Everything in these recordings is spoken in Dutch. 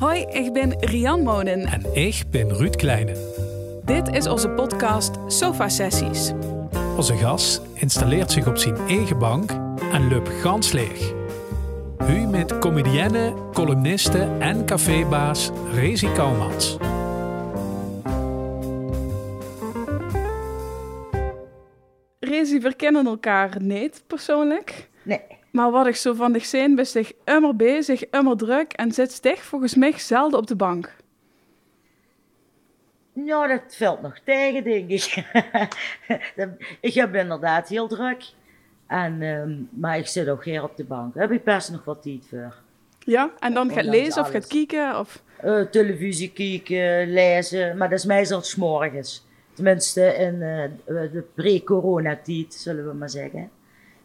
Hoi, ik ben Rian Monen. En ik ben Ruud Kleine. Dit is onze podcast Sofa Sessies. Onze gast installeert zich op zijn eigen bank en loopt gans leeg. U met comedienne, columniste en cafébaas Rezi Kouwmans. Rezi, we kennen elkaar niet persoonlijk. Nee. Maar wat ik zo van dich zien, ben zich immer bezig, immer druk en zit stig volgens mij zelden op de bank. Nou, dat valt nog tegen, denk ik. ik heb inderdaad heel druk. En, ehm, maar ik zit ook hier op de bank. Daar heb ik best nog wat tijd voor. Ja, en dan gaat lezen of gaat kijken of... Eh, televisie kijken, lezen. Maar dat is meestal 's morgens. Tenminste, in eh, de pre-coronatijd, zullen we maar zeggen.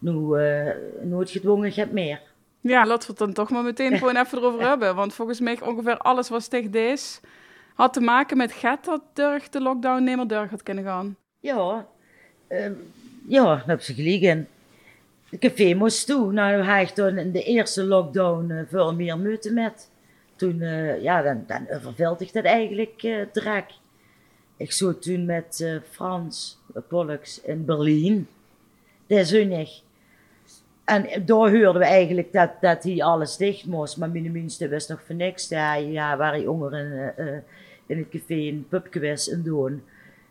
Nu, eh nooit gedwongen, gaat meer. Ja, laten we het dan toch maar meteen gewoon even erover hebben. Want volgens mij ongeveer alles wat tegen deze had te maken met gaat dat de lockdown niet meer door gaat kunnen gaan. Ja, ehm, ja, daar heb ze gelijk in. De café moest toe. Nou, had ik toen in de eerste lockdown eh, veel meer moeite met. Toen, eh, ja, dan, dan overvelde ik dat eigenlijk druk. Ik zat toen met Frans Pollux in Berlijn. Dat is zonnig. En daar hoorden we eigenlijk dat, dat hij alles dicht moest. Maar mijn minste wist nog van niks. Ja, ja waren jongeren eh, eh, in het café een pubje was en doen.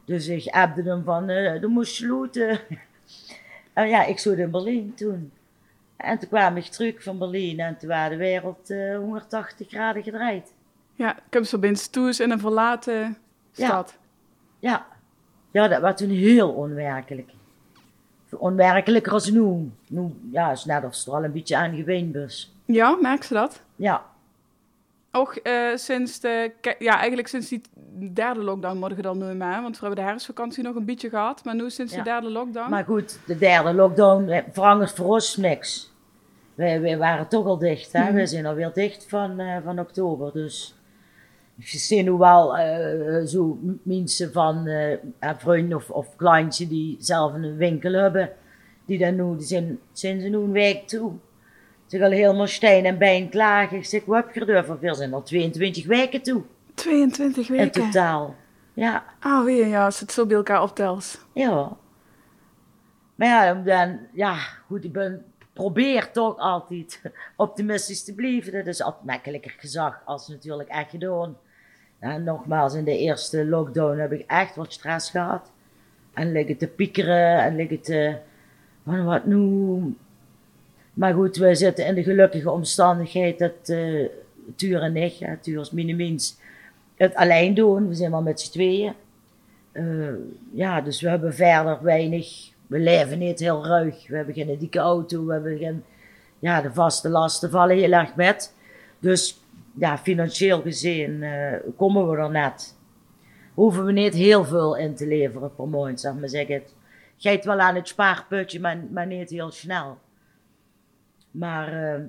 Dus ik appte hem van, eh du moest sluiten. en ja, ik zat in Berlijn toen. En toen kwam ik terug van Berlijn en toen was de wereld eh 180 graden gedraaid. Ja, ik heb zo binnen toes in een verlaten Ja. stad. Ja. ja, dat was toen heel onwerkelijk. Onwerkelijker als nu. Nu ja, is net of ze er al een beetje aan gewend was. Ja, merk ze dat? Ja, Ook eh, sinds de, ja, eigenlijk sinds die derde lockdown morgen dan nu maar, want we hebben de herfstvakantie nog een beetje gehad, maar nu sinds Ja. de derde lockdown. maar goed, de derde lockdown eh, verandert voor ons niks. Wij, wij waren toch al dicht, hè? Mhm. We zijn alweer dicht van, eh, van oktober, dus... Ik zie nu wel eh, zo mensen van eh een vriend of, of die zelf een winkel hebben, die dan nu, die zijn, zijn ze nu een week toe. Ze gaan helemaal stijn en bijn klagen. Ik zeg, wat heb je er voor? We zijn al 22 weken toe, 22 in weken. totaal. Ja. Ah, weer, ja, als het zo bij elkaar optelt. Ja. Maar ja, dan, ja, goed, ik ben, probeer toch altijd optimistisch te blijven. Dat is altijd makkelijker gezegd als natuurlijk echt gedaan. En nogmaals, in de eerste lockdown heb ik echt wat stress gehad. En liggen te piekeren en liggen te, van wat nu. Maar goed, we zitten in de gelukkige omstandigheid dat eh Tuur en ik, ja, Tuur is het alleen doen. We zijn maar met z'n tweeën. Eh, ja, dus we hebben verder weinig. We leven niet heel ruig. We hebben geen dikke auto. We hebben geen. Ja, de vaste lasten vallen heel erg met. Dus ja, financieel gezien eh, komen we er net. Hoeven we niet heel veel in te leveren per maand, zeg maar zeggen. Het gaat wel aan het spaarputje, maar, maar niet heel snel. Maar eh,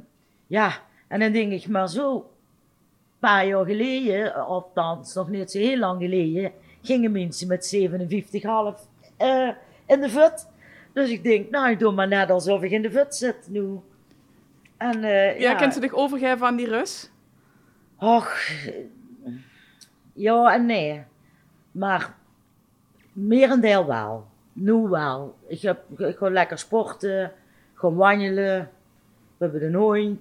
ja, en dan denk ik maar zo. Een paar jaar geleden, althans nog niet zo heel lang geleden, gingen mensen met 57,5 eh in de fut. Dus ik denk, nou, ik doe maar net alsof ik in de fut zit nu. En eh, Ja, ja, kent ze zich overgeven aan die Rus? Och, ja en nee. Maar merendeel wel. Nu wel. Ik, heb, ik ga lekker sporten, gaan wandelen. We hebben een.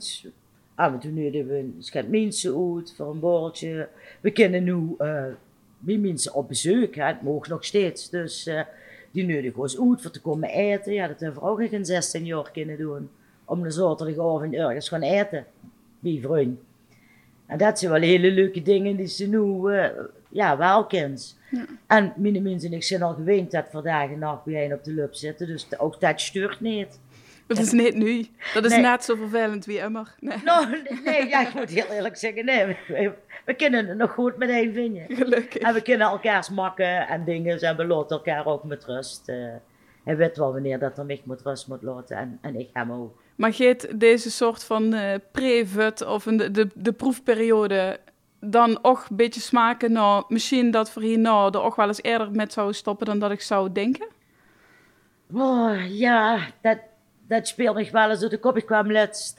Ah, maar toen nu hebben we schat mensen uit voor een borreltje. We kunnen nu eh die mensen op bezoek, het mogen nog steeds. Dus eh, die nodigen ons uit voor te komen eten. Ja, dat hebben we ook in 16 jaar kunnen doen. Om de zaterdagavond ergens gaan eten. Bij vriend. En dat zijn wel hele leuke dingen die ze nu eh, ja, wel kent. Ja. En mijn mensen en ik zijn al gewend dat dag en nacht bij een op de lub zitten. Dus ook dat stuurt niet. Dat is niet nu. Dat is Nee. net zo vervelend wie immer. Nee, Nou, nee, ja, ik moet heel eerlijk zeggen, nee, we, kunnen het nog goed met één vinden. gelukkig. En we kunnen elkaars makken en dingen en we laten elkaar ook met rust. eh. hij weet wel wanneer dat er mij met rust moet laten en, en ik hem ook. Maar geeft deze soort van eh pre-vut of een, de, de proefperiode dan ook een beetje smaken naar misschien dat voor hier nou er ook wel eens eerder met zou stoppen dan dat ik zou denken? Oh, ja, dat, dat speelt nog wel eens door de kop. Ik kwam laatst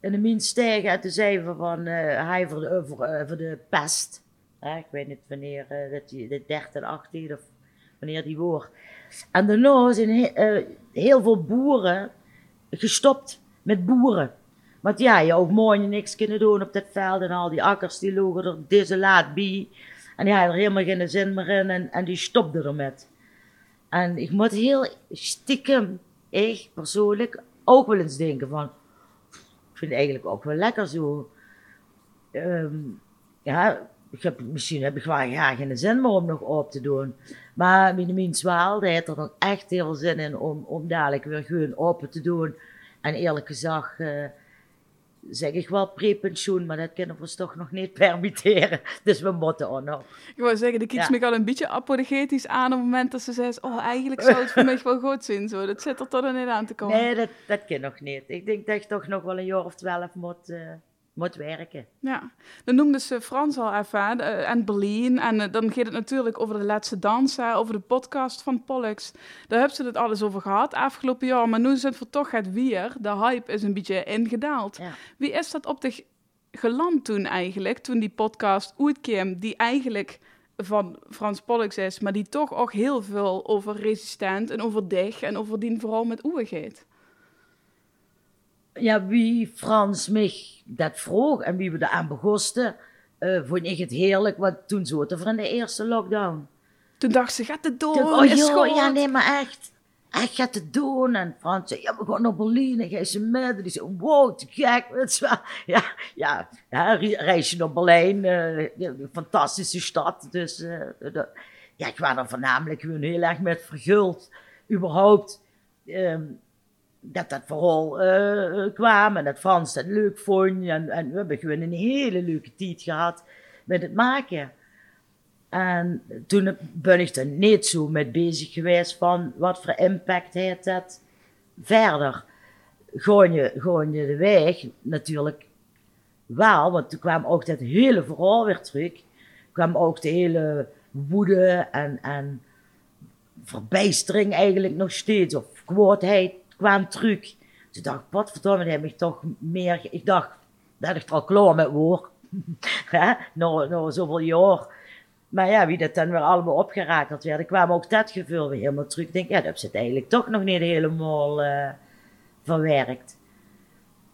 in de stijgen. En zeiden we van, eh, hij voor de, voor, eh, voor de pest. Ik weet niet wanneer, dat die, de 13, 18 of wanneer die wordt. En daarna zijn he- heel veel boeren gestopt met boeren. Want ja, je ook mooi niks kunnen doen op dat veld en al die akkers die logen er desolaat bij. En die hadden er helemaal geen zin meer in en, en die stopten ermet. En ik moet heel stiekem, ik persoonlijk, ook wel eens denken van, ik vind het eigenlijk ook wel lekker zo. Ehm, ja, ik heb, misschien heb ik wel ja, geen zin meer om nog op te doen. Maar mijn zwaal, die heeft er nog echt heel veel zin in om, om dadelijk weer gewoon open te doen. En eerlijk gezegd, eh, zeg ik wel pre-pensioen, maar dat kunnen we ons toch nog niet permitteren. Dus we moeten ook nog. Ik wou zeggen, de kies Ja. me al een beetje apologetisch aan op het moment dat ze zei, oh, eigenlijk zou het voor mij wel goed zijn. Zo. Dat zit er toch nog niet aan te komen. Nee, dat, dat kan nog niet. Ik denk dat je toch nog wel een jaar of twaalf moet, eh, moet werken. Ja, dan noemde ze Frans al even, eh, en Berlin. En eh, dan gaat het natuurlijk over de laatste dans, hè, over de podcast van Pollux. Daar hebben ze het alles over gehad afgelopen jaar. Maar nu zit het toch het weer. De hype is een beetje ingedaald. Ja. Wie is dat op de geland toen eigenlijk, toen die podcast uitkwam, die eigenlijk van Frans Pollux is, maar die toch ook heel veel over resistent en over dig en over die vooral met oe gaat. Ja, wie Frans mij dat vroeg en wie we eraan begosten, eh vond ik het heerlijk. Want toen zaten we in de eerste lockdown. Toen dacht ze, gaat het door? Toen, oh joh, ja nee, maar echt. Echt gaat het doen. En Frans zei, ja, we gaan naar Berlijn. En jij ze met. Die zei, wow, te gek. Ja, ja, ja re- reis je naar Berlijn. eh, een fantastische stad. Dus eh, ja, ik was er voornamelijk gewoon heel erg met verguld. Überhaupt. ehm, dat dat vooral eh, kwam en dat Frans dat leuk vond. En, en we hebben gewoon een hele leuke tijd gehad met het maken. En toen ben ik er niet zo mee bezig geweest van wat voor impact heeft dat verder. Gewoon je, gewoon je de weg natuurlijk wel, want toen kwam ook dat hele verhaal weer terug. kwam ook de hele woede en, en verbijstering eigenlijk nog steeds, of kwaadheid kwam terug. Toen dacht ik, potverdomme, die heb ik toch meer... Ik dacht, dat ik er al klaar met. Hè? Na, na zoveel jaar. Maar ja, wie dat dan weer allemaal opgerakeld werd, kwam ook dat gevoel weer helemaal terug. Ik denk, ja, dat heb ze het eigenlijk toch nog niet helemaal eh, verwerkt.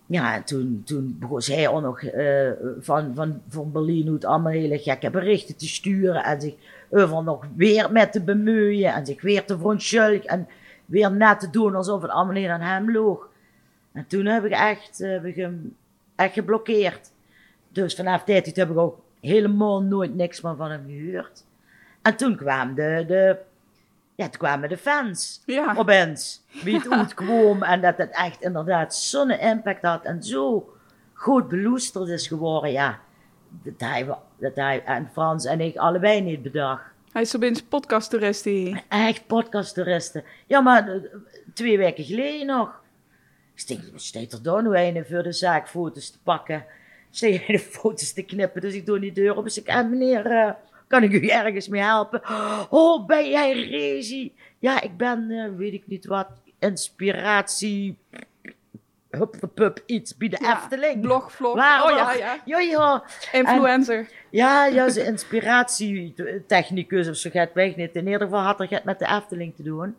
Ja, en toen, toen begon zij ook nog eh, van, van, van Berlin hoe het allemaal hele gekke berichten te sturen. En zich over nog weer met te bemoeien. En zich weer te verontschuldigen. En weer net te doen alsof het allemaal niet aan hem loog. En toen heb ik echt, eh, heb ik hem echt geblokkeerd. Dus vanaf die tijd heb ik ook helemaal nooit niks meer van hem gehoord. En toen kwamen de, de, ja, toen kwamen de fans Ja. opeens. Wie het uitkwam en dat het echt inderdaad zo'n impact had en zo goed beloesterd is geworden. Ja, dat hij, dat hij en Frans en ik allebei niet bedacht. Hij is opeens podcasttoerist die. Echt podcasttoeristen. Ja, maar eh, twee weken geleden nog. Ik denk, staat er dan nu voor de zaak foto's te pakken? Steek de foto's te knippen, dus ik doe die deur op. Dus ik, ah, meneer, eh, kan ik u ergens mee helpen? Oh, ben jij Rezi? Ja, ik ben, eh, weet ik niet wat, inspiratie, hup, hup, iets bij de Ja, Efteling. Blog, vlog. Waar, oh ja, ja. Ja. Influencer. Ja, ja, ze inspiratietechnicus of zo gaat weg niet. In ieder geval had er het met de Efteling te doen.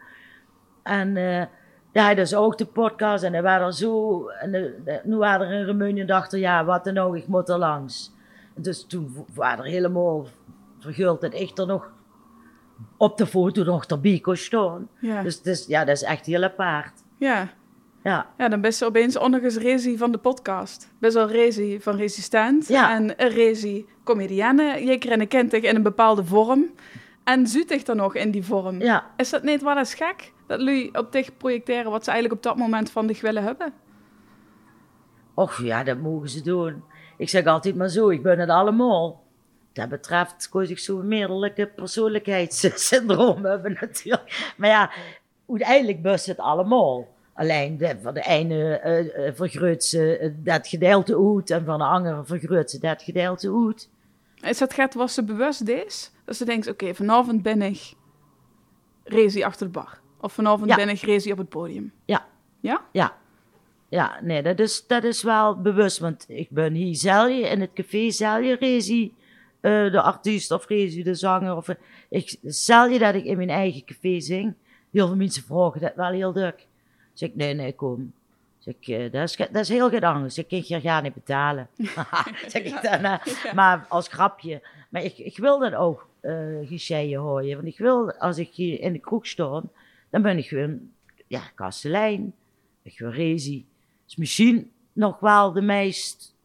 En eh ja, dus ook de podcast. En er waren er zo. En de, de- nu waren er in Remunion dachten, ja, wat dan ook, ik moet er langs. Dus toen waren er helemaal verguld dat ik er nog op de foto nog erbij kon staan. Ja. Dus, dus ja, dat is echt heel apart. ja. Ja, Ja, dan best je opeens eens Rezi van de podcast. Best wel Rezi van Resistent. Ja. En een Rezi comedienne. Je kent kent zich in een bepaalde vorm. En zuut zich dan nog in die vorm. ja. Is dat niet wel eens gek? Dat jullie op zich projecteren wat ze eigenlijk op dat moment van zich willen hebben? Och ja, dat mogen ze doen. Ik zeg altijd maar zo, ik ben het allemaal. Dat betreft kon ik zo meerdere persoonlijkheidssyndroom hebben natuurlijk. Maar ja, uiteindelijk best het allemaal. Alleen de, van de ene eh, eh, vergroot ze eh, dat gedeelte uit en van de andere vergroot ze dat gedeelte uit. Is dat gaat wat ze bewust is? Dat ze denkt, oké, vanavond ben ik Rezi achter de bar. Of vanavond Ja. ben ik Rezi op het podium. Ja, Ja? ja. Ja, nee, dat is, dat is wel bewust. Want ik ben hier zelf in het café zelf rezi uh, de artiest of rezi de zanger. Of, ik, zelf dat ik in mijn eigen café zing. Heel veel mensen vragen dat wel heel druk. Zeg ik, nee, nee, kom. Zeg ik, uh, dat, is, dat is heel goed anders. Ik kan je gaan niet betalen. zeg ik dan, uh, Maar als grapje. Maar ik, ik wil dat ook uh, gescheiden horen. Want ik wil, als ik hier in de kroeg sta, dan ben ik gewoon, ja, kastelein. Ik wil rezi. is misschien nog wel de meest,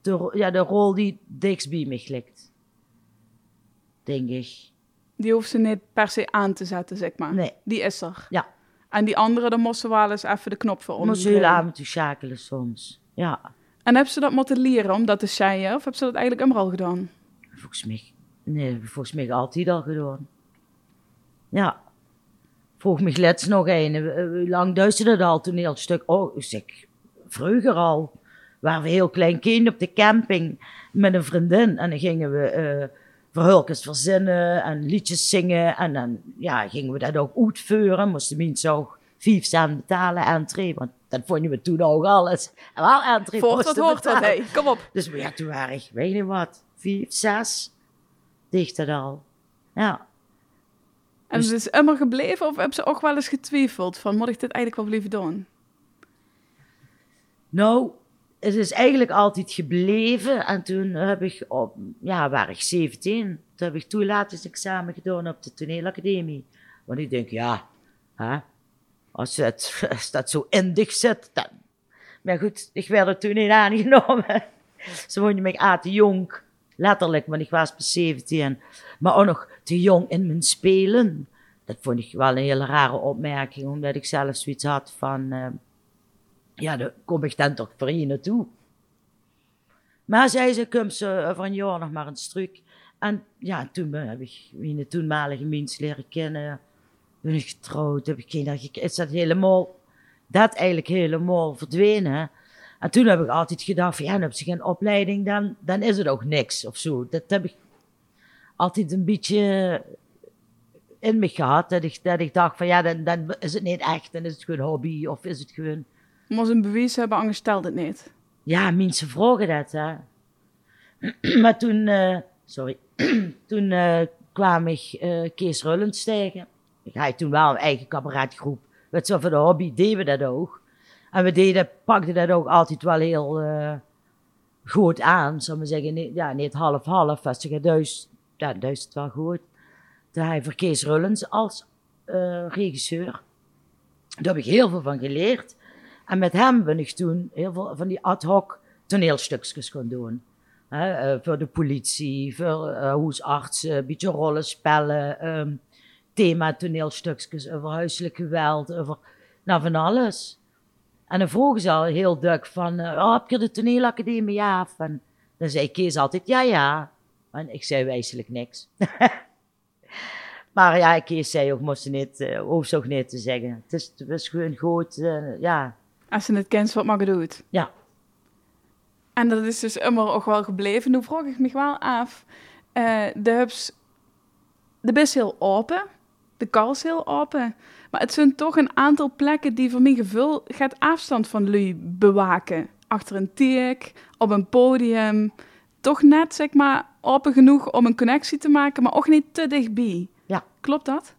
de, ja, de rol die dichtst bij me ligt. Denk ik. Die hoeft ze niet per se aan te zetten, zeg maar. Nee. Die is er. Ja. En die andere, dan moesten wel eens even de knop voor Moet ze heel avond schakelen soms. Ja. En heb ze dat moeten leren om dat te scheiden? Of heb ze dat eigenlijk immer al gedaan? Volgens mij, nee, volgens mij altijd al gedaan. Ja. Vroeg me let's nog een, hoe lang duisterde dat al toneelstuk? Oh, zeg, vroeger al. Waren we heel klein kind op de camping met een vriendin. En dan gingen we uh, verhulkens verzinnen en liedjes zingen. En dan ja, gingen we dat ook uitvoeren. Moesten mensen ook vijf cent betalen entree. Want dat vonden we toen ook alles. En wel entree dat hoort dat, hey. kom op. Dus ja, toen waren ik, weet je wat, vijf, zes. Dicht al. Ja. En dus, het is immer gebleven of hebben ze ook wel eens getwijfeld van moet ik dit eigenlijk wel blijven doen? Nou, het is eigenlijk altijd gebleven. En toen heb ik op, ja, waar ik 17, toen heb ik toelatingsexamen gedaan op de toneelacademie. Want ik denk, ja, hè, als, het, als dat zo in dich zit, dan... Maar goed, ik werd er toen niet aangenomen. Ze vonden mij aan te jong, letterlijk, want ik was pas 17. Maar ook nog te jong in mijn spelen. Dat vond ik wel een hele rare opmerking, omdat ik zelf zoiets had van... Uh, ja, daar kom ik dan toch voor je naartoe. Maar zei ze, kom ze van jou nog maar een stuk. En ja, toen heb ik mijn toenmalige mens leren kennen. Ben ik getrouwd, heb ik kinderen Is dat helemaal, dat eigenlijk helemaal verdwenen. En toen heb ik altijd gedacht ja, dan heb je geen opleiding, dan, dan is het ook niks of zo. Dat heb ik altijd een beetje in me gehad. Dat ik, dat ik dacht van, ja, dan, dan is het niet echt, dan is het gewoon hobby of is het gewoon... Maar een bewijs hebben, anders stelt het niet. Ja, mensen vragen dat, hè. maar toen, uh, sorry, toen uh, kwam ik uh, Kees Rullens tegen. Ik had toen wel een eigen cabaretgroep. Met zo voor de hobby deden we dat ook. En we deden, pakten dat ook altijd wel heel goed aan. Zullen we zeggen, ja, niet half-half. Als je duist, ja, duist het wel goed. Toen hij voor Kees Rullens als regisseur. Daar heb ik heel veel van geleerd. En met hem ben ik toen heel veel van die ad hoc toneelstukjes gaan doen. Uh, voor de politie, voor uh, huisartsen, een beetje rollenspellen, um, thema toneelstukjes over huiselijk geweld, over nou, van alles. En dan vroegen ze al heel druk van, uh, oh, heb je de toneelacademie? Ja. Dan zei Kees altijd, ja, ja. En ik zei wijselijk niks. maar ja, Kees zei ook, moest niet, uh, hoef ook niet te zeggen. Het is, het was gewoon goed, ja als ze het kent, wat maar doet. Ja. En dat is dus immer ook wel gebleven. Nu vroeg ik me wel af. Uh, de hubs, de best heel open. De kal is heel open. Maar het zijn toch een aantal plekken die voor mijn gevoel gaat afstand van jullie bewaken. Achter een tiek, op een podium. Toch net, zeg maar, open genoeg om een connectie te maken, maar ook niet te dichtbij. Ja. Klopt dat?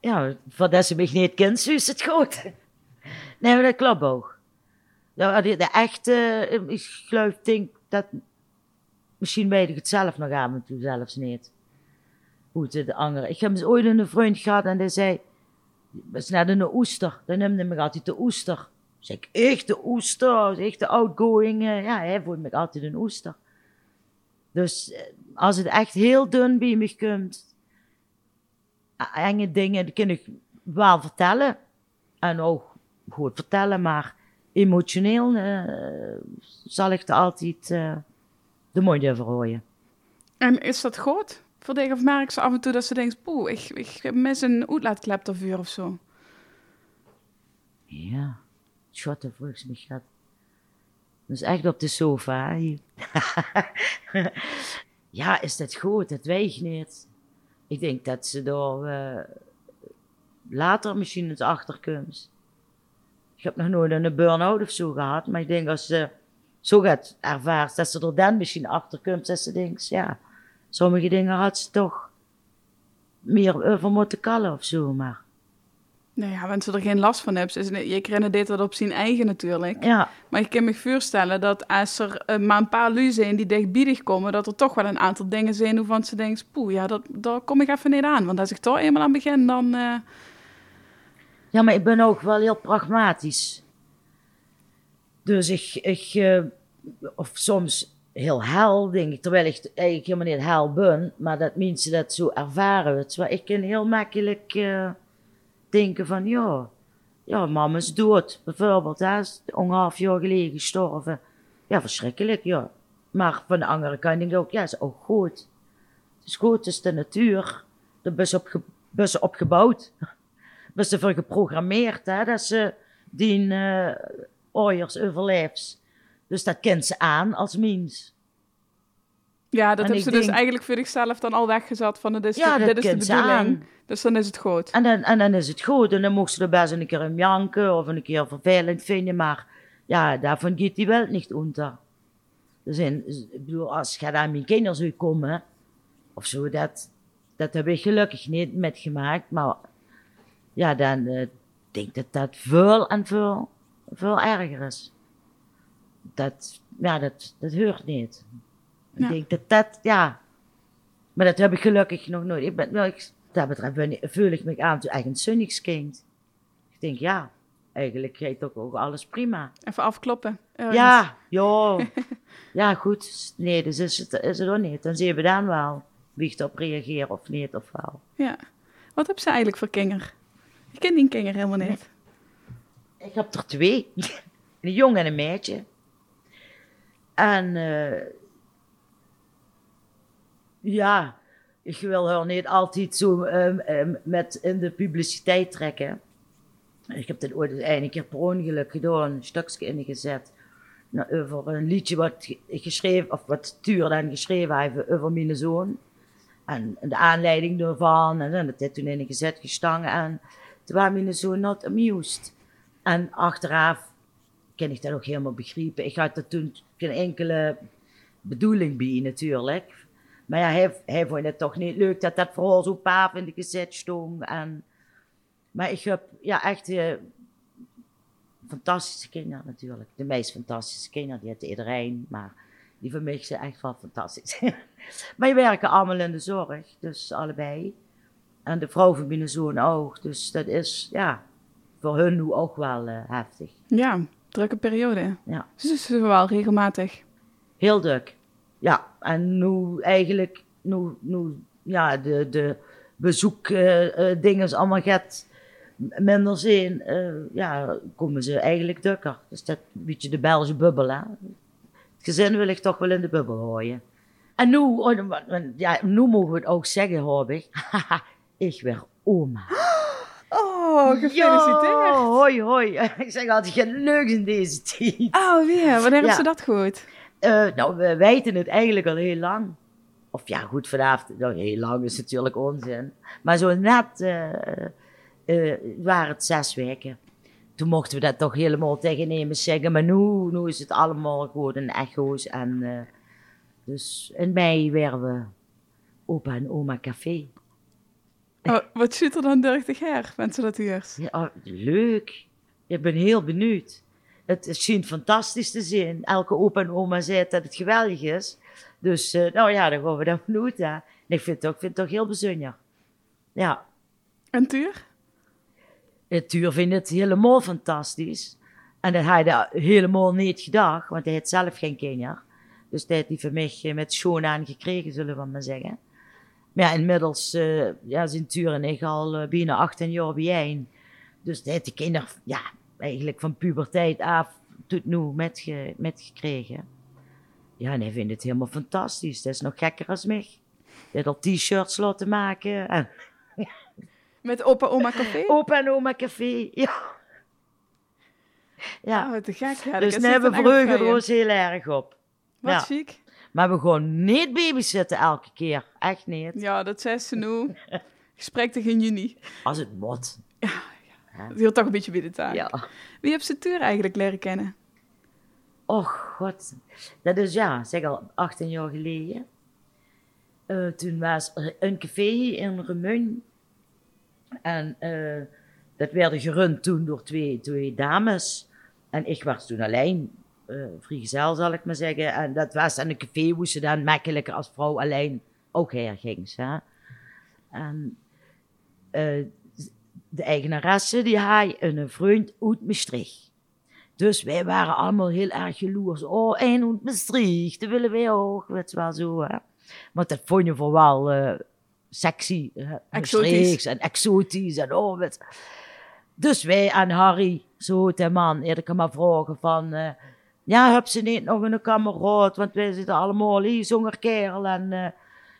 Ja, voor dat ze mij niet kent, is het goed. Nee, maar dat klopt ook. De, de, echte, ik geloof, denk dat, misschien weet ik het zelf nog aan en toe zelfs niet. Hoe het de andere. Ik heb eens ooit een vriend gehad en die zei, dat is net een oester. Dan noemde me altijd de oester. Zeg ik, echt de oester, echt de outgoing. ja, hij vond me altijd een oester. Dus eh, als het echt heel dun bij me komt, enge dingen, die kan ik wel vertellen. En ook goed vertellen, maar emotioneel uh, zal ik er altijd uh, de moeite voor En is dat goed? Voor of merk ze af en toe dat ze denkt, poeh, ik, ik mis een uitlaatklep of vuur of zo? Ja, schotten volgens mij gaat. Is echt op de sofa. ja, is dat goed? Dat weegt niet. Ik denk dat ze door uh, later misschien eens achterkomt Ik heb nog nooit een burn-out of zo gehad. Maar ik denk als ze zo gaat ervaren, dat ze er dan misschien achter komt. Dat ze denkt, ja, sommige dingen had ze toch meer over moeten kallen of zo. Maar Nou ja, want ze er geen last van hebben. Is Je dit dat op zijn eigen natuurlijk. ja, Maar ik kan me voorstellen dat als er eh, maar een paar lui zijn die dichtbiedig komen, dat er toch wel een aantal dingen zijn waarvan ze denkt, poeh, ja, dat, daar kom ik even niet aan. Want als ik toch eenmaal aan begin, dan... eh, Ja, maar ik ben ook wel heel pragmatisch. Dus ik, ik eh, of soms heel hel, denk ik, terwijl ik eigenlijk helemaal niet hel ben, maar dat mensen dat zo ervaren. Wel. Ik kan heel makkelijk eh, denken van, ja, ja, mama is dood, bijvoorbeeld. Hè, is ongeveer jaar geleden gestorven. Ja, verschrikkelijk, ja. Maar van de andere kant denk ik ook, ja, is ook goed. Het is goed, het is de natuur. De bus op, bus opgebouwd was ervoor geprogrammeerd, hè, dat ze die uh, ooiers overleeft. Dus dat kent ze aan als mens. ja, dat En hebben ze dus eigenlijk voor zichzelf dan al weggezet van, dit is, Ja, de, dit is de ze bedoeling. aan. Dus dan is het goed. En dan, en dan is het goed. En dan mocht ze er best een keer een janken of een keer vervelend vinden. Maar ja, daarvan gaat die welt niet onder. Dus in, ik bedoel, als je aan mijn kinderen zou komen, of zo, dat, dat heb ik gelukkig niet metgemaakt. Maar ja, dan eh, denk ik dat dat veel en veel, veel erger is. Dat, ja, dat, dat hoort niet. Ik denk dat dat, ja. Maar dat heb ik gelukkig nog nooit. Ik ben, nou, ik, dat betreft ben ik, voel ik me aan echt een zonnigskind. Ik denk, ja, eigenlijk gaat toch ook alles prima. Even afkloppen. ergens. Ja, ja. ja, goed. Nee, dus is het, is het ook niet. Dan zien we dan wel wie ik erop reageert of niet of wel. ja. Wat heb ze eigenlijk voor kinger? Ik ken die kinger helemaal niet. Ik heb er twee. Een jongen en een meisje. En eh, ja, ik wil haar niet altijd zo ehm, ehm, met in de publiciteit trekken. Ik heb dat ooit een keer per ongeluk gedaan, een stukje ingezet. Nou, over een liedje wat ik geschreven, of wat Tuur geschreven heeft over mijn zoon. En de aanleiding daarvan, en dat heeft toen ingezet, gestangen. En toen was mijn zoon not amused. En achteraf kan ik dat ook helemaal begrijpen. Ik had er toen geen enkele bedoeling bij natuurlijk. Maar ja, hij, vond het toch niet leuk dat dat vooral zo paaf in de gezet stond. En, maar ik heb ja, echt eh, fantastische kinderen natuurlijk. De meest fantastische kinderen, die heeft iedereen. Maar die van mij zijn echt wel fantastisch. maar die werken allemaal in de zorg, dus allebei. En de vrouw van mijn zoon ook. Dus dat is, ja, voor hun nu ook wel eh, heftig. Ja, drukke periode. Ja. Dus het is wel regelmatig. Heel druk. Ja, en nu eigenlijk, nu, nu ja, de, de bezoekdingen allemaal gaat m- minder zijn, eh, ja, komen ze eigenlijk drukker. Dus dat een beetje de Belgische bubbel, hè. Het gezin wil ik toch wel in de bubbel gooien. En nu, oh, ja, nu mogen we het ook zeggen, hoop ik. ik weer oma. Oh, Ja, hoi, hoi. Ik zeg altijd, geen leuks in deze tijd. Oh, weer. Wanneer hebben Ja. ze dat gehoord? Eh, nou, we weten het eigenlijk al heel lang. Of ja, goed, vanavond, nou, heel lang is natuurlijk onzin. Maar zo net eh, eh, waren het zes weken. Toen mochten we dat toch helemaal tegen nemen zeggen. Maar nu, nu is het allemaal gewoon een echo's. En, dus in mei werden we opa en oma café. Oh, wat ziet er dan deugdig her, mensen dat eerst? Ja, oh, leuk. Ik ben heel benieuwd. Het schijnt fantastisch te zijn. Elke opa en oma zei dat het geweldig is. Dus, eh, nou ja, dan gaan we dat benieuwd. Hè. En ik vind het ook, vind het ook heel bijzonder. Ja, En Tuur? het Tuur vindt het helemaal fantastisch. En dat had hij helemaal niet gedacht, want hij had zelf geen kinderen. Dus dat heeft hij van mij eh, met schoon aan gekregen, zullen we maar zeggen. Maar ja, inmiddels eh, ja, zijn Tuur en ik al eh, bijna 18 jaar bijeen. Dus dat heeft de kinderen ja, eigenlijk van puberteit af tot nu metge, metgekregen. Ja, en hij vindt het helemaal fantastisch. Dat is nog gekker als mij. Hij had al t-shirts laten maken. En Met opa oma café? opa en oma café. Ja. Ja. Oh, wat te gek. Ja, dus dat daar is we heel erg op. Wat ja. chic. Maar we gewoon niet babysitten elke keer. Echt niet. Ja, dat zei ze nu. Gesprek tegen juni. Als het moet. hè. Dat hield toch een beetje bij de taak. Ja. Wie heb ze Tuur eigenlijk leren kennen? Och, god. Dat is ja, zeg al 18 jaar geleden. Eh, toen was er een café in Remun. En eh, dat werd gerund toen door twee, twee dames. En ik was toen alleen, eh vrijgezel zal ik maar zeggen. En dat was aan een café hoe ze dan makkelijker als vrouw alleen ook heen ging. Hè? En eh, de eigenaresse die had een vriend uit Maastricht. Dus wij waren allemaal heel erg jaloers. Oh, en uit Maastricht, dat willen wij ook. Weet je wel zo, hè. Want dat vond je vooral eh sexy. Exotisch. En exotisch. En oh, weet. Dus wij aan Harry, zo de man, eerder maar vragen van... eh, ja, heb ze niet nog een kameraad? Want wij zitten allemaal hier, zo'n kerel. En eh,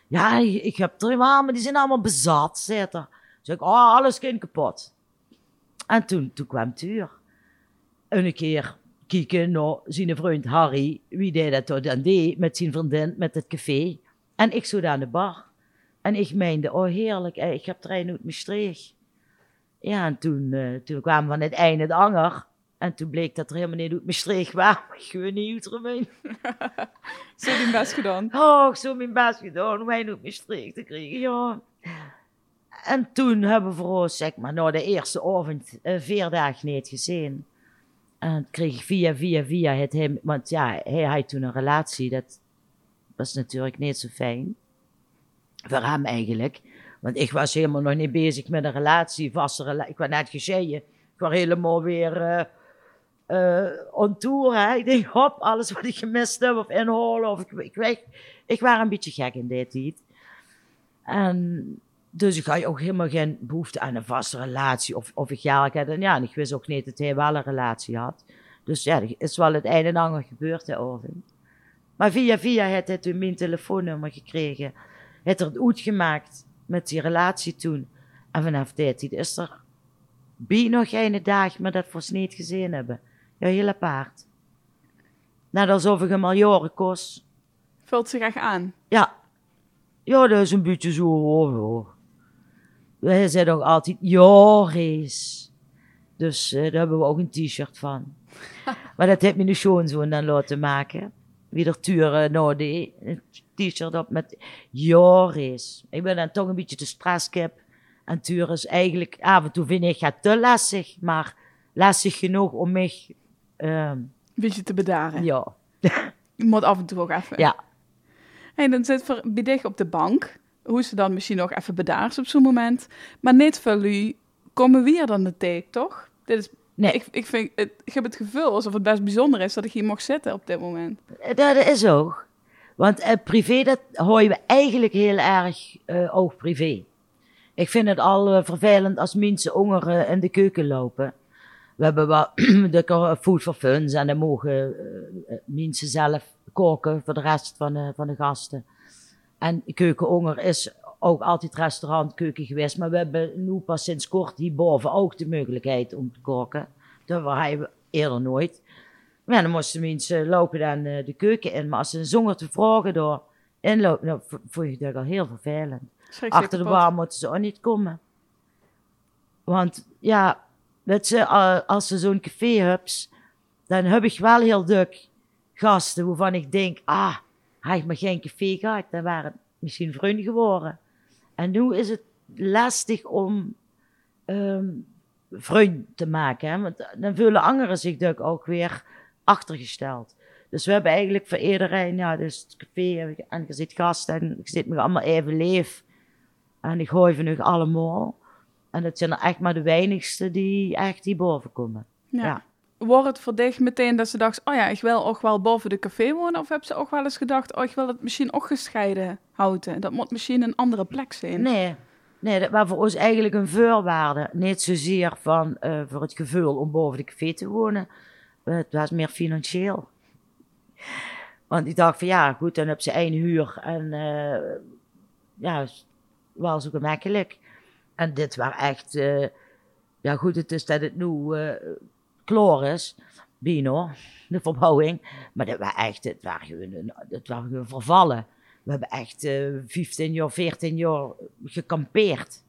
ja, ik heb drie maar die zijn allemaal bezat, zegt er. Zeg ik, oh, alles kind kapot. En toen, toen kwam Tuur. En een keer kijken naar zijn vriend Harry, wie deed dat dan deed, met zijn vriendin, met het café. En ik zo aan de bar. En ik meende, oh heerlijk, ik heb trein uit Maastricht. Ja, en toen, eh, toen kwamen van het einde het anger. En toen bleek dat er helemaal niet uit Maastricht was, maar gewoon niet uit. Zo die best gedaan. Oh, ik zo mijn best gedaan om mij uit Maastricht te krijgen, ja. En toen hebben we voor ons, zeg maar, na de eerste avond eh, vier dagen niet gezien. En kreeg ik via, via, via het hem, want ja, hij had toen een relatie, dat was natuurlijk niet zo fijn. Voor hem eigenlijk. Want ik was helemaal nog niet bezig met een relatie, vaste relatie. Ik was net gescheiden. Ik was helemaal weer eh eh, on. Ik denk, hop, alles wat ik gemist heb of inhalen. Of ik, ik, weet, ik was een beetje gek in die tijd. En dus ik had ook helemaal geen behoefte aan een vaste relatie of, of ik had. En ja, en ik wist ook niet dat hij wel een relatie had. Dus ja, is wel het een en ander gebeurd daarover. Maar via via had hij toen mijn telefoonnummer gekregen. Heeft er het uitgemaakt met die relatie toen. En vanaf die tijd is er bij nog geen dag maar dat we niet gezien hebben. Ja, heel apart. Net alsof ik jaren kost. Vult zich echt aan. Ja. Ja, dat is een beetje zo. hoor, hoor. Wij zijn ook altijd Joris. Dus eh, daar hebben we ook een t-shirt van. maar dat heeft mijn schoonzoon dan laten maken. Wie er turen nou. Een t-shirt op met Joris. Ik ben dan toch een beetje de stresskip. En Tuur is eigenlijk, af en toe vind ik het te lastig. Maar lastig genoeg om mij... Een beetje te bedaren. ja. Je moet af en toe ook even. ja. En dan zit voor op de bank. Hoe ze dan misschien nog even bedaard op zo'n moment. Maar niet voor jullie komen weer dan de take, toch? Dit is, Nee. ik, ik, vind, het, ik heb het gevoel alsof het best bijzonder is dat ik hier mocht zitten op dit moment. Dat is ook. Want eh, privé, dat hoor je eigenlijk heel erg eh ook privé. Ik vind het al eh, vervelend als mensen honger eh, in de keuken lopen. We hebben de ko- food for funs en dan mogen eh, eh, mensen zelf koken voor de rest van de, van de gasten. En keukenhonger is ook altijd restaurantkeuken geweest, maar we hebben nu pas sinds kort hierboven ook de mogelijkheid om te koken. Dat hadden we eerder nooit. Maar ja, dan moesten mensen lopen dan eh, de keuken in. Maar als ze zonder te vragen door inlopen, dan v- vond je dat al heel vervelend. Achter de bar moeten ze ook niet komen. Want ja, je, eh, als ze zo'n café hebt, dan heb ik wel heel druk gasten waarvan ik denk, ah, had ik maar geen café gehad, dan waren het misschien vrienden geworden. En nu is het lastig om ehm vriend te maken, hè? want dan voelen anderen zich natuurlijk ook weer achtergesteld. Dus we hebben eigenlijk voor iedereen, ja, dus het café, en je zit gast en ik zit me allemaal even leef. En ik gooi van nu allemaal. En het zijn er echt maar de weinigste die echt hierboven komen. Ja. Ja. Wordt het voor dich meteen dat ze dacht, oh ja, ik wil ook wel boven de café wonen? Of heb ze ook wel eens gedacht, oh, ik wil het misschien ook gescheiden houden? Dat moet misschien een andere plek zijn. Nee, nee dat was voor ons eigenlijk een voorwaarde. Niet zozeer van, eh, voor het gevoel om boven de café te wonen. Eh, het was meer financieel. Want ik dacht van ja, goed, dan heb ze één huur. En eh, ja, wel zo gemakkelijk. En dit was echt, eh, ja goed, het is dat het nu eh klaar is. Bino, de verbouwing. Maar dat was echt, het was gewoon, gewoon vervallen. We hebben echt eh 15 jaar, 14 jaar gekampeerd.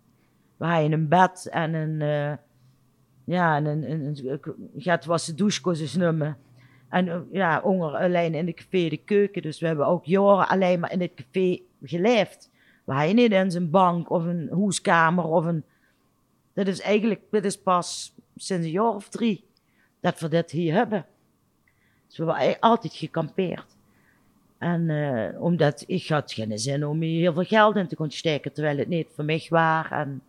We hadden een bed en een, Ja, en een, een, een, was de douchekozen. En ja, honger alleen in de café de keuken. Dus we hebben ook jaren alleen maar in het café geleefd. Waar je niet in zijn bank of een hoeskamer of een... Dat is eigenlijk, dit is pas sinds een jaar of drie dat we dit hier hebben. Dus we hebben altijd gekampeerd. En uh, omdat ik had geen zin om hier heel veel geld in te gaan steken, terwijl het niet voor mij was. En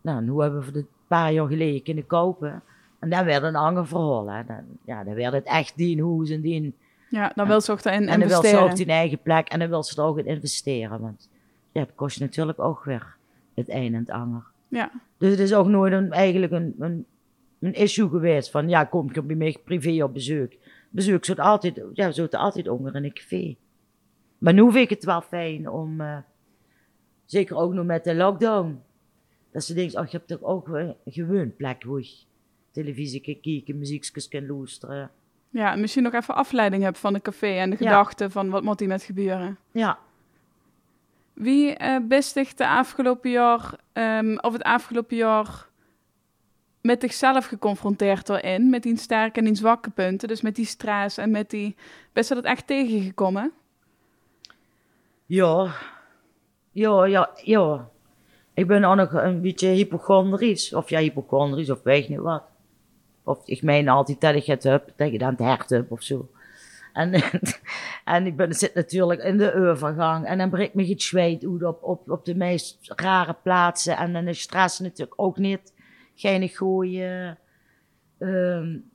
nou, nu hebben we het een paar jaar geleden kunnen kopen. En dan werd een ander verhaal. Hè. Dan, ja, dan werd het echt die hoes en die. Ja, dan wil ze ook in En dan wil ze ook die eigen plek en dan wil ze er ook in investeren. Want ja, het kost natuurlijk ook weer het een en het ander. Ja. Dus het is ook nooit een, eigenlijk een, een, een issue geweest van ja, kom ik bij mij privé op bezoek. Bezoek zit altijd, ja, we altijd onder in een café. Maar nu vind ik het wel fijn om, uh, zeker ook nog met de lockdown, dat ze denken, oh, je hebt toch ook een gewoon plek waar je televisie kan kijken, muziekjes kan luisteren. Ja, misschien nog even afleiding hebben van de café en de gedachten van wat moet hier met gebeuren. Ja. Wie uh, bestigt de afgelopen jaar, um, of het afgelopen jaar met zichzelf geconfronteerd erin, met die sterke en die zwakke punten, dus met die stress en met die, best dat echt tegengekomen? Ja, ja, ja, ja. Ik ben ook nog een beetje hypochondrisch. Of ja, hypochondrisch, of weet niet wat. Of ik meen altijd dat ik het heb, dat je dan het hart heb of zo. En, en ik ben, zit natuurlijk in de overgang. En dan breekt me het zweet op, op, op de meest rare plaatsen. En dan is stress natuurlijk ook niet geen goede um,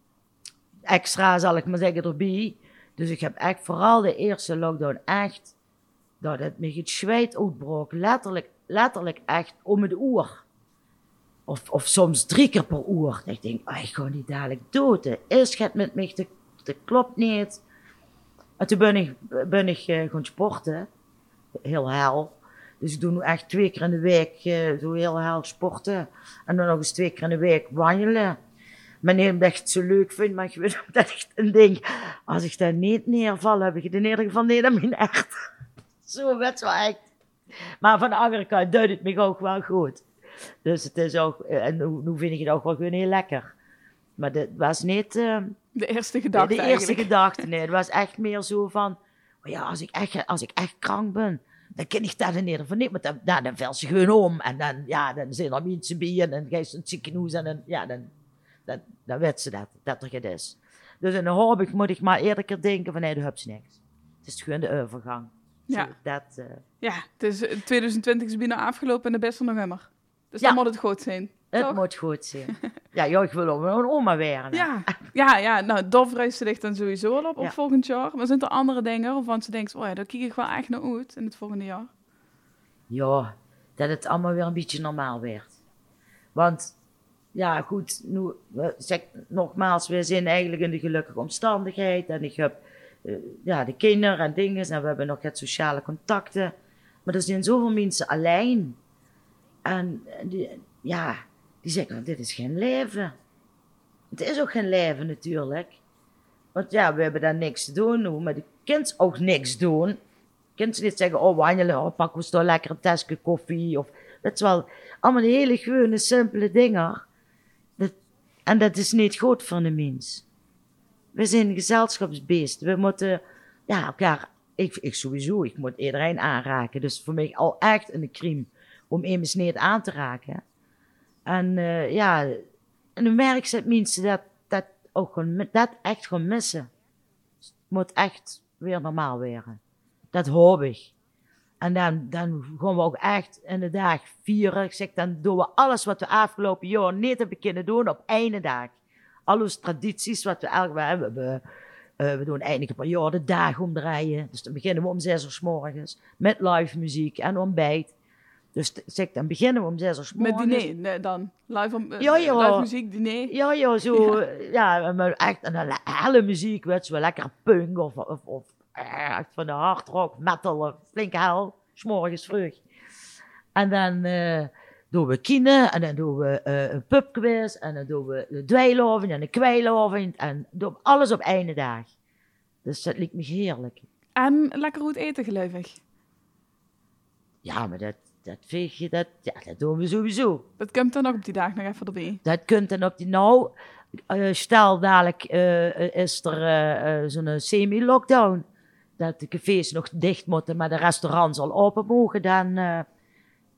extra, zal ik maar zeggen, erbij. Dus ik heb echt vooral de eerste lockdown echt, dat het me het zweet uitbrook. Letterlijk, letterlijk echt om het uur. Of, of soms drie keer per uur. ik denk, ik ga niet dadelijk dood. Is het met me, dat, klopt niet. En toen ben ik, ben ik uh, gaan sporten. Heel hel. Dus ik doe nu echt twee keer in de week uh, doe heel hel sporten. En dan nog eens twee keer in de week wandelen. Meneer het echt zo leuk vindt, maar ik weet dat echt een ding. Als ik daar niet neerval, heb ik het in ieder geval niet aan mijn echt. zo echt. Maar van de andere kant duidt het me ook wel goed. Dus het is ook, eh, en nu, vind ik het ook wel gewoon heel lekker. Maar dat was niet... de eerste gedachte De, de eerste gedachte, nee. Het was echt meer zo van, oh ja, als ik echt, als ik echt krank ben, dan ken ik dat in ieder geval niet. Maar dan, dan, dan vel ze gewoon om. En dan, ja, dan zijn er mensen bij en dan ga je het ziekenhuis en dan, ja, dan, dan, dan weet ze dat, dat er het is. Dus in de hoop moet ik maar eerder keer denken van, nee, de hebt niks. Het is gewoon de overgang. Ja. dat, uh... ja, dus 2020 is bijna afgelopen en de beste november. Dus dan moet het goed zijn. Het moet goed zijn. ja, joh, ik wil ook een oma werden. Ja, ja, ja nou, Dof reist ligt dan sowieso al op, op volgend jaar. Maar zijn er andere dingen waarvan ze denkt, oh ja, daar kijk ik wel echt naar uit in het volgende jaar? Ja, dat het allemaal weer een beetje normaal werd. Want, ja, goed, nu, zeg, nogmaals, we zijn eigenlijk in de gelukkige omstandigheid. En ik heb uh, ja, de kinderen en dingen. En we hebben nog het sociale contacten. Maar er zijn zoveel mensen alleen. En die, ja, die zeggen, dit is geen leven. Het is ook geen leven natuurlijk. Want ja, we hebben daar niks te doen. Hoe met de kind ook niks doen. Kind niet zeggen, oh wandelen, oh, pakken we toch lekker een tasje koffie. Of, dat is wel allemaal hele gewone, simpele dingen. Dat, en dat is niet goed voor de mens. We zijn gezelschapsbeest. We moeten ja, elkaar, ik, ik sowieso, ik moet iedereen aanraken. Dus voor mij al echt een crime om immers niet aan te raken. En uh, ja, en dan merk je mensen dat, dat ook gewoon, dat echt gewoon missen. Het moet echt weer normaal worden. Dat hoop ik. En dan, dan gaan we ook echt in de dag vieren. Ik zeg, dan doen we alles wat we afgelopen jaar niet hebben kunnen doen op één dag. Alle tradities wat we eigenlijk hebben. We, uh, we doen eindelijk een jaar de dag omdraaien. Dus dan beginnen we om zes uur s morgens met live muziek en ontbijt. Dus zeg, dan beginnen we om zes uur Met diner nee, dan? Live, om, ja, ja. live muziek, diner? Ja, ja, zo. Ja, ja maar echt een hele muziek, weet je wel. Lekker punk of, of, of echt van de hard rock, metal, flinke hel. S'morgens vroeg. En dan uh, doen we kine en dan doen we uh, een pubquiz en dan doen we de dweilovend en de kwijlovend en doen alles op één dag. Dus dat lijkt me heerlijk. En lekker goed eten, geloof ik. Ja, maar dat, dat veeg je, dat, ja, dat doen we sowieso. Dat komt dan ook op die dag nog even erbij. Dat kunt dan op die, nou, eh, stel dadelijk eh, is er eh, eh, zo'n semi-lockdown. Dat de cafés nog dicht moeten, maar de restaurants al open mogen. Dan eh, eh,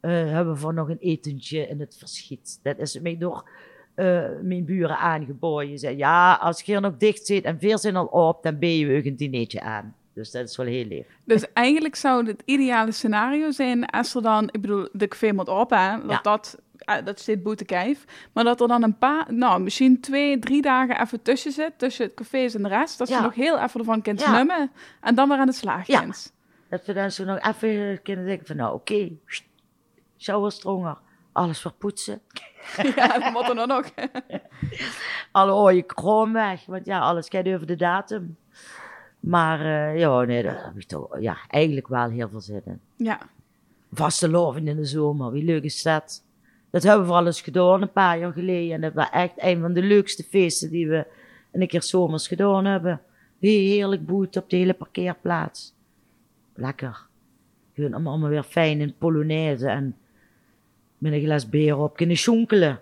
hebben we voor nog een etentje in het verschiet. Dat is mij door eh, mijn buren aangeboden. Ze ja, als je hier nog dicht zit en veel zijn al op, dan ben je een dinertje aan. Dus dat is wel heel lief. Dus eigenlijk zou het ideale scenario zijn als er dan, ik bedoel, de café moet op, hè, dat Ja. dat, eh, dat zit boete kijf, maar dat er dan een paar, nou, misschien twee, drie dagen even tussen zit, tussen het cafés en de rest, dat Ja. nog heel even ervan kunt Ja. nummen en dan weer aan de slag Ja. Dat we dan zo nog even kunnen denken van, nou oké, okay, showerstronger, alles verpoetsen. ja, dat moet er dan nog. Alle ooie krom weg, want ja, alles gaat over de datum. Maar eh, ja, nee, daar heb ik toch ja, eigenlijk wel heel veel zin in. ja. Vaste loven in de zomer, wie leuk is dat? Dat hebben we vooral eens gedaan een paar jaar geleden. En dat was echt een van de leukste feesten die we een keer zomers gedaan hebben. Heerlijk boet op de hele parkeerplaats. Lekker. Gewoon allemaal weer fijn in Polonaise en met een glas bier op kunnen schonkelen.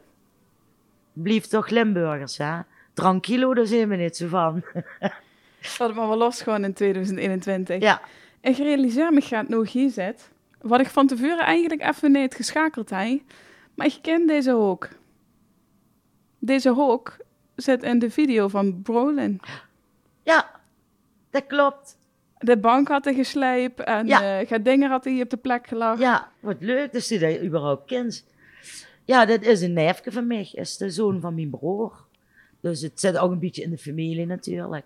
Blieft toch Limburgers, hè? Tranquilo, daar zijn we niet zo van. Dat het maar wel los gewoon in 2021. Ja, Ik realiseer me gaat nog hier zit, wat ik van tevoren eigenlijk even niet geschakeld heb, maar ik ken deze hoek. Deze hoek zit in de video van Brolin. ja, dat klopt. De bank had hij geslijpt en Ja. gaat dingen had hij hier op de plek gelegd. Ja, wat leuk dat je dat überhaupt kent. Ja, dat is een neefje van mij, is de zoon van mijn broer. Dus het zit ook een beetje in de familie natuurlijk.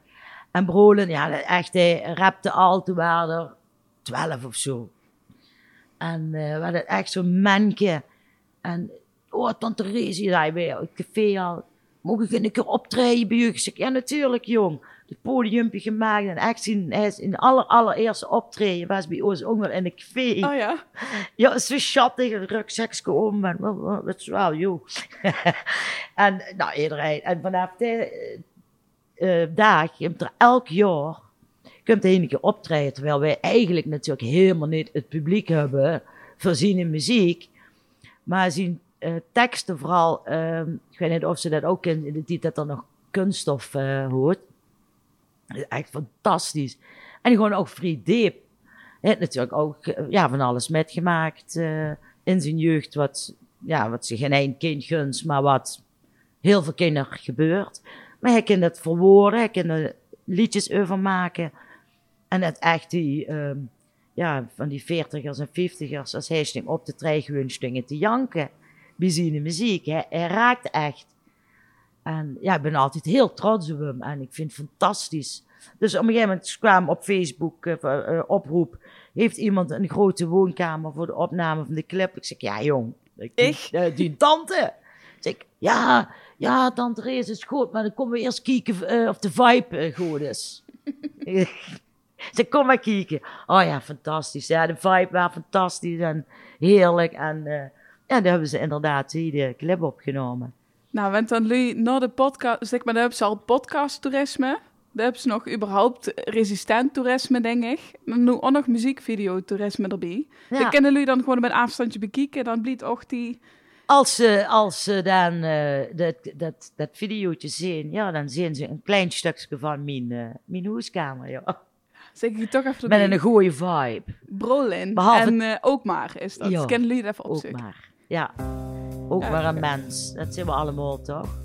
En Brolen, ja, echt, hij rapte al, toen waren er twaalf of zo. En eh we hadden echt zo'n mankje. En, oh, tante Rezi, zei bij het café al, mogen ik een keer optreden bij zeg, ja, natuurlijk, jong. Het podiumpje gemaakt en echt zien, hij is in de aller, allereerste optreden was bij ons ook in een café. Oh ja. Ja, zo schattig, een rugzakje om en dat is wel, joh. en nou, iedereen. En vanaf die eh, eh, dag komt er elk jaar komt er keer optreden, terwijl wij eigenlijk natuurlijk helemaal niet het publiek hebben voorzien in muziek. Maar zien eh, teksten vooral, ehm, ik weet niet of ze dat ook in, in de dat er nog kunststof eh, hoort. Echt fantastisch. En gewoon ook diep. Hij heeft natuurlijk ook ja, van alles metgemaakt in zijn jeugd, wat, ja, wat zich geen één kind gunst, maar wat heel veel kinderen gebeurt. Maar hij kan het verwoorden, hij kan er liedjes over maken. En het echt die, ehm, ja, van die veertigers en vijftigers, als hij sting op gewoon stingen te janken. Zijn muziek, hij, hij raakt echt. En ja, ik ben altijd heel trots op hem en ik vind het fantastisch. Dus op een gegeven moment kwam op Facebook eh, eh, oproep, heeft iemand een grote woonkamer voor de opname van de clip? Ik zeg, ja jong, die, Ik? eh, die tante. Zeg ja, ja, tante Rees is goed, maar dan komen we eerst kijken eh, of de vibe eh, goed is. Ze kom maar kijken. Oh ja, fantastisch. Ja, de vibe was fantastisch en heerlijk. En eh, ja, daar hebben ze inderdaad die de clip opgenomen. Nou, want dan jullie naar de podcast, zeg maar, dan hebben ze al podcast toerisme. Dan hebben ze nog überhaupt resistent toerisme, denk ik. En nu ook nog muziekvideo toerisme erbij. Ja. Dat kunnen jullie dan gewoon met afstandje bekijken. Dan blijft ook die... Als ze, als ze dan eh, dat, dat, dat videootje zien, ja, dan zien ze een klein stukje van mijn, eh, mijn huiskamer. Ja. Ik toch even Met een goede vibe. Brolin. Behalve- En eh, ook maar is dat. Ja. Kennen jullie even Ook opzoeken? maar. Ja. Ook maar een mens. Dat zijn we allemaal toch?